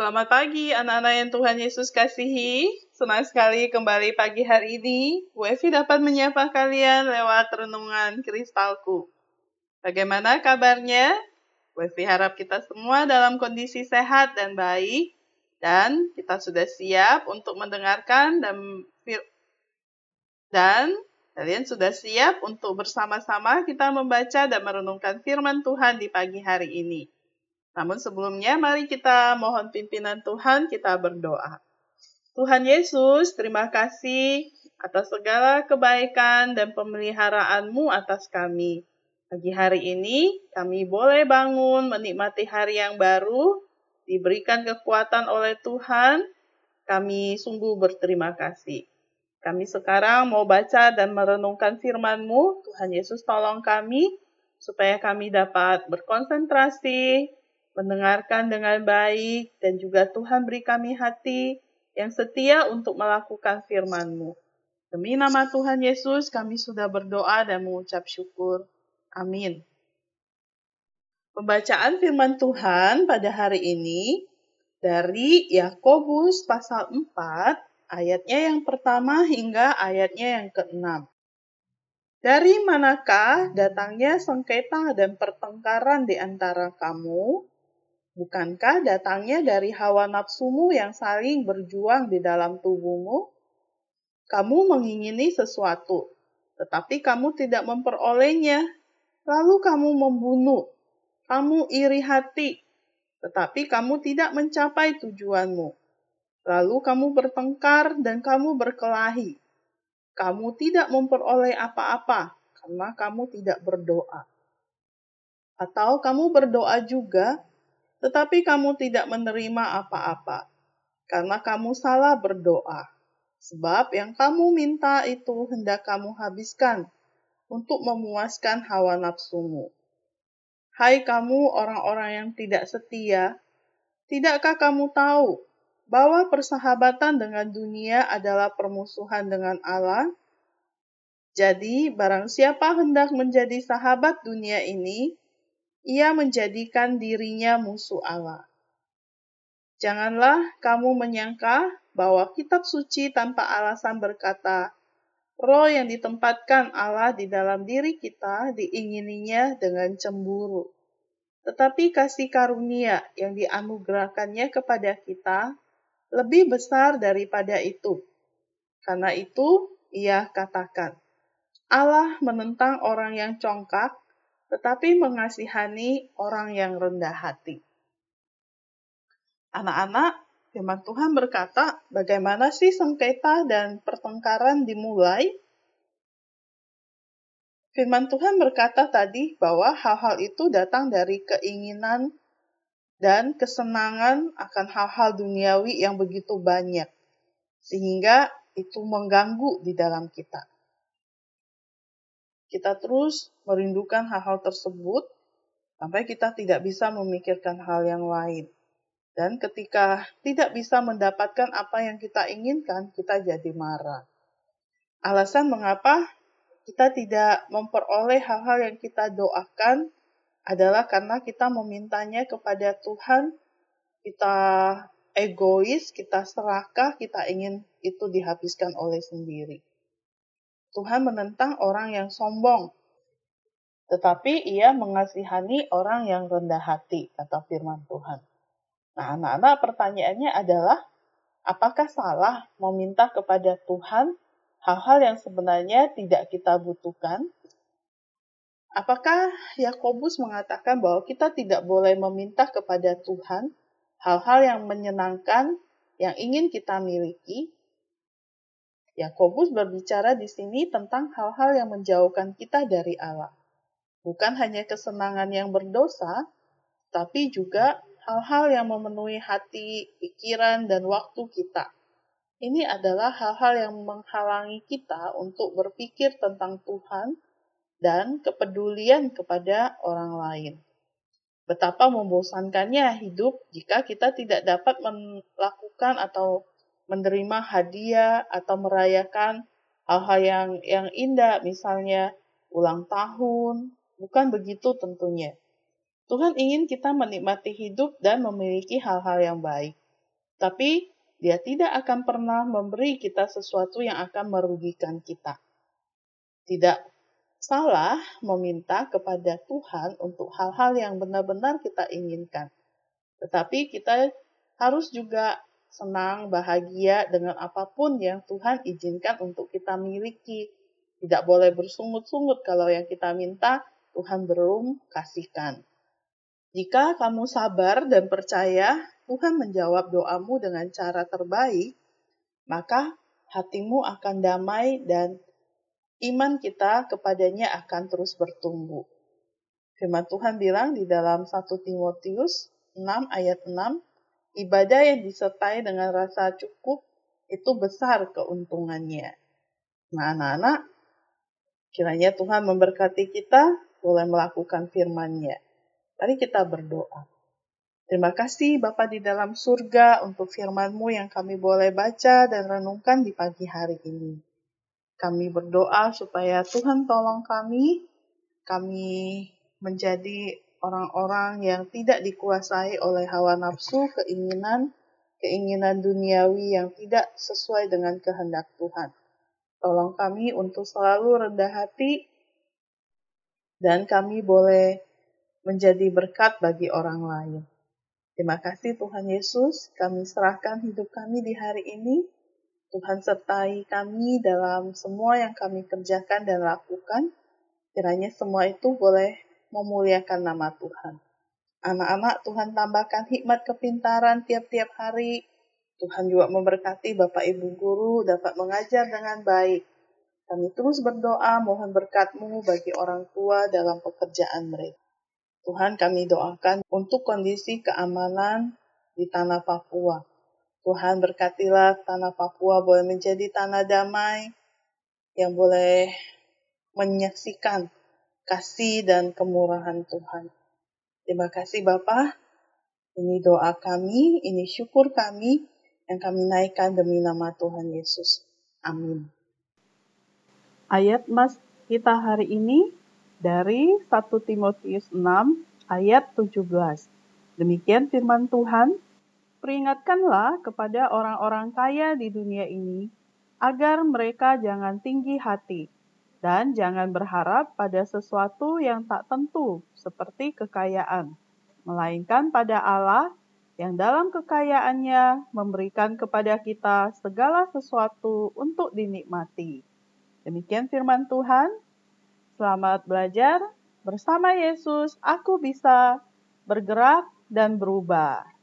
Selamat pagi anak-anak yang Tuhan Yesus kasihi. Senang sekali kembali pagi hari ini. Bu dapat menyapa kalian lewat renungan kristalku. Bagaimana kabarnya? Bu harap kita semua dalam kondisi sehat dan baik. Dan kita sudah siap untuk mendengarkan dan dan kalian sudah siap untuk bersama-sama kita membaca dan merenungkan firman Tuhan di pagi hari ini. Namun sebelumnya mari kita mohon pimpinan Tuhan, kita berdoa. Tuhan Yesus, terima kasih atas segala kebaikan dan pemeliharaanmu atas kami. Pagi hari ini kami boleh bangun menikmati hari yang baru, diberikan kekuatan oleh Tuhan. Kami sungguh berterima kasih. Kami sekarang mau baca dan merenungkan firman-Mu. Tuhan Yesus tolong kami supaya kami dapat berkonsentrasi, mendengarkan dengan baik, dan juga Tuhan beri kami hati yang setia untuk melakukan firman-Mu. Demi nama Tuhan Yesus, kami sudah berdoa dan mengucap syukur. Amin. Pembacaan firman Tuhan pada hari ini dari Yakobus pasal 4, ayatnya yang pertama hingga ayatnya yang keenam. Dari manakah datangnya sengketa dan pertengkaran di antara kamu? Bukankah datangnya dari hawa nafsumu yang saling berjuang di dalam tubuhmu? Kamu mengingini sesuatu, tetapi kamu tidak memperolehnya. Lalu kamu membunuh, kamu iri hati, tetapi kamu tidak mencapai tujuanmu. Lalu kamu bertengkar dan kamu berkelahi. Kamu tidak memperoleh apa-apa karena kamu tidak berdoa. Atau kamu berdoa juga, tetapi kamu tidak menerima apa-apa, karena kamu salah berdoa. Sebab yang kamu minta itu hendak kamu habiskan untuk memuaskan hawa nafsumu. Hai kamu orang-orang yang tidak setia, tidakkah kamu tahu bahwa persahabatan dengan dunia adalah permusuhan dengan Allah? Jadi, barang siapa hendak menjadi sahabat dunia ini, ia menjadikan dirinya musuh Allah. Janganlah kamu menyangka bahwa kitab suci tanpa alasan berkata, roh yang ditempatkan Allah di dalam diri kita diingininya dengan cemburu. Tetapi kasih karunia yang dianugerahkannya kepada kita lebih besar daripada itu. Karena itu, ia katakan, Allah menentang orang yang congkak tetapi mengasihani orang yang rendah hati. Anak-anak, firman Tuhan berkata, bagaimana sih sengketa dan pertengkaran dimulai? Firman Tuhan berkata tadi bahwa hal-hal itu datang dari keinginan dan kesenangan akan hal-hal duniawi yang begitu banyak, sehingga itu mengganggu di dalam kita kita terus merindukan hal-hal tersebut sampai kita tidak bisa memikirkan hal yang lain. Dan ketika tidak bisa mendapatkan apa yang kita inginkan, kita jadi marah. Alasan mengapa kita tidak memperoleh hal-hal yang kita doakan adalah karena kita memintanya kepada Tuhan, kita egois, kita serakah, kita ingin itu dihabiskan oleh sendiri. Tuhan menentang orang yang sombong, tetapi ia mengasihani orang yang rendah hati, kata firman Tuhan. Nah, anak-anak pertanyaannya adalah, apakah salah meminta kepada Tuhan hal-hal yang sebenarnya tidak kita butuhkan? Apakah Yakobus mengatakan bahwa kita tidak boleh meminta kepada Tuhan hal-hal yang menyenangkan yang ingin kita miliki, Yakobus berbicara di sini tentang hal-hal yang menjauhkan kita dari Allah. Bukan hanya kesenangan yang berdosa, tapi juga hal-hal yang memenuhi hati, pikiran, dan waktu kita. Ini adalah hal-hal yang menghalangi kita untuk berpikir tentang Tuhan dan kepedulian kepada orang lain. Betapa membosankannya hidup jika kita tidak dapat melakukan atau menerima hadiah atau merayakan hal-hal yang yang indah, misalnya ulang tahun. Bukan begitu tentunya. Tuhan ingin kita menikmati hidup dan memiliki hal-hal yang baik. Tapi dia tidak akan pernah memberi kita sesuatu yang akan merugikan kita. Tidak salah meminta kepada Tuhan untuk hal-hal yang benar-benar kita inginkan. Tetapi kita harus juga senang, bahagia dengan apa pun yang Tuhan izinkan untuk kita miliki. Tidak boleh bersungut-sungut kalau yang kita minta Tuhan belum kasihkan. Jika kamu sabar dan percaya Tuhan menjawab doamu dengan cara terbaik, maka hatimu akan damai dan iman kita kepadanya akan terus bertumbuh. Firman Tuhan bilang di dalam 1 Timotius 6 ayat 6, ibadah yang disertai dengan rasa cukup itu besar keuntungannya. Nah anak-anak, kiranya Tuhan memberkati kita boleh melakukan firman-Nya. Mari kita berdoa. Terima kasih Bapa di dalam surga untuk firman-Mu yang kami boleh baca dan renungkan di pagi hari ini. Kami berdoa supaya Tuhan tolong kami, kami menjadi orang-orang yang tidak dikuasai oleh hawa nafsu, keinginan, keinginan duniawi yang tidak sesuai dengan kehendak Tuhan. Tolong kami untuk selalu rendah hati dan kami boleh menjadi berkat bagi orang lain. Terima kasih Tuhan Yesus, kami serahkan hidup kami di hari ini. Tuhan sertai kami dalam semua yang kami kerjakan dan lakukan. Kiranya semua itu boleh memuliakan nama Tuhan. Anak-anak Tuhan tambahkan hikmat kepintaran tiap-tiap hari. Tuhan juga memberkati Bapak Ibu Guru dapat mengajar dengan baik. Kami terus berdoa mohon berkatmu bagi orang tua dalam pekerjaan mereka. Tuhan kami doakan untuk kondisi keamanan di tanah Papua. Tuhan berkatilah tanah Papua boleh menjadi tanah damai yang boleh menyaksikan kasih dan kemurahan Tuhan. Terima kasih Bapak. Ini doa kami, ini syukur kami yang kami naikkan demi nama Tuhan Yesus. Amin. Ayat Mas kita hari ini dari 1 Timotius 6 ayat 17. Demikian firman Tuhan, peringatkanlah kepada orang-orang kaya di dunia ini agar mereka jangan tinggi hati dan jangan berharap pada sesuatu yang tak tentu seperti kekayaan, melainkan pada Allah yang dalam kekayaannya memberikan kepada kita segala sesuatu untuk dinikmati. Demikian firman Tuhan. Selamat belajar. Bersama Yesus, aku bisa bergerak dan berubah.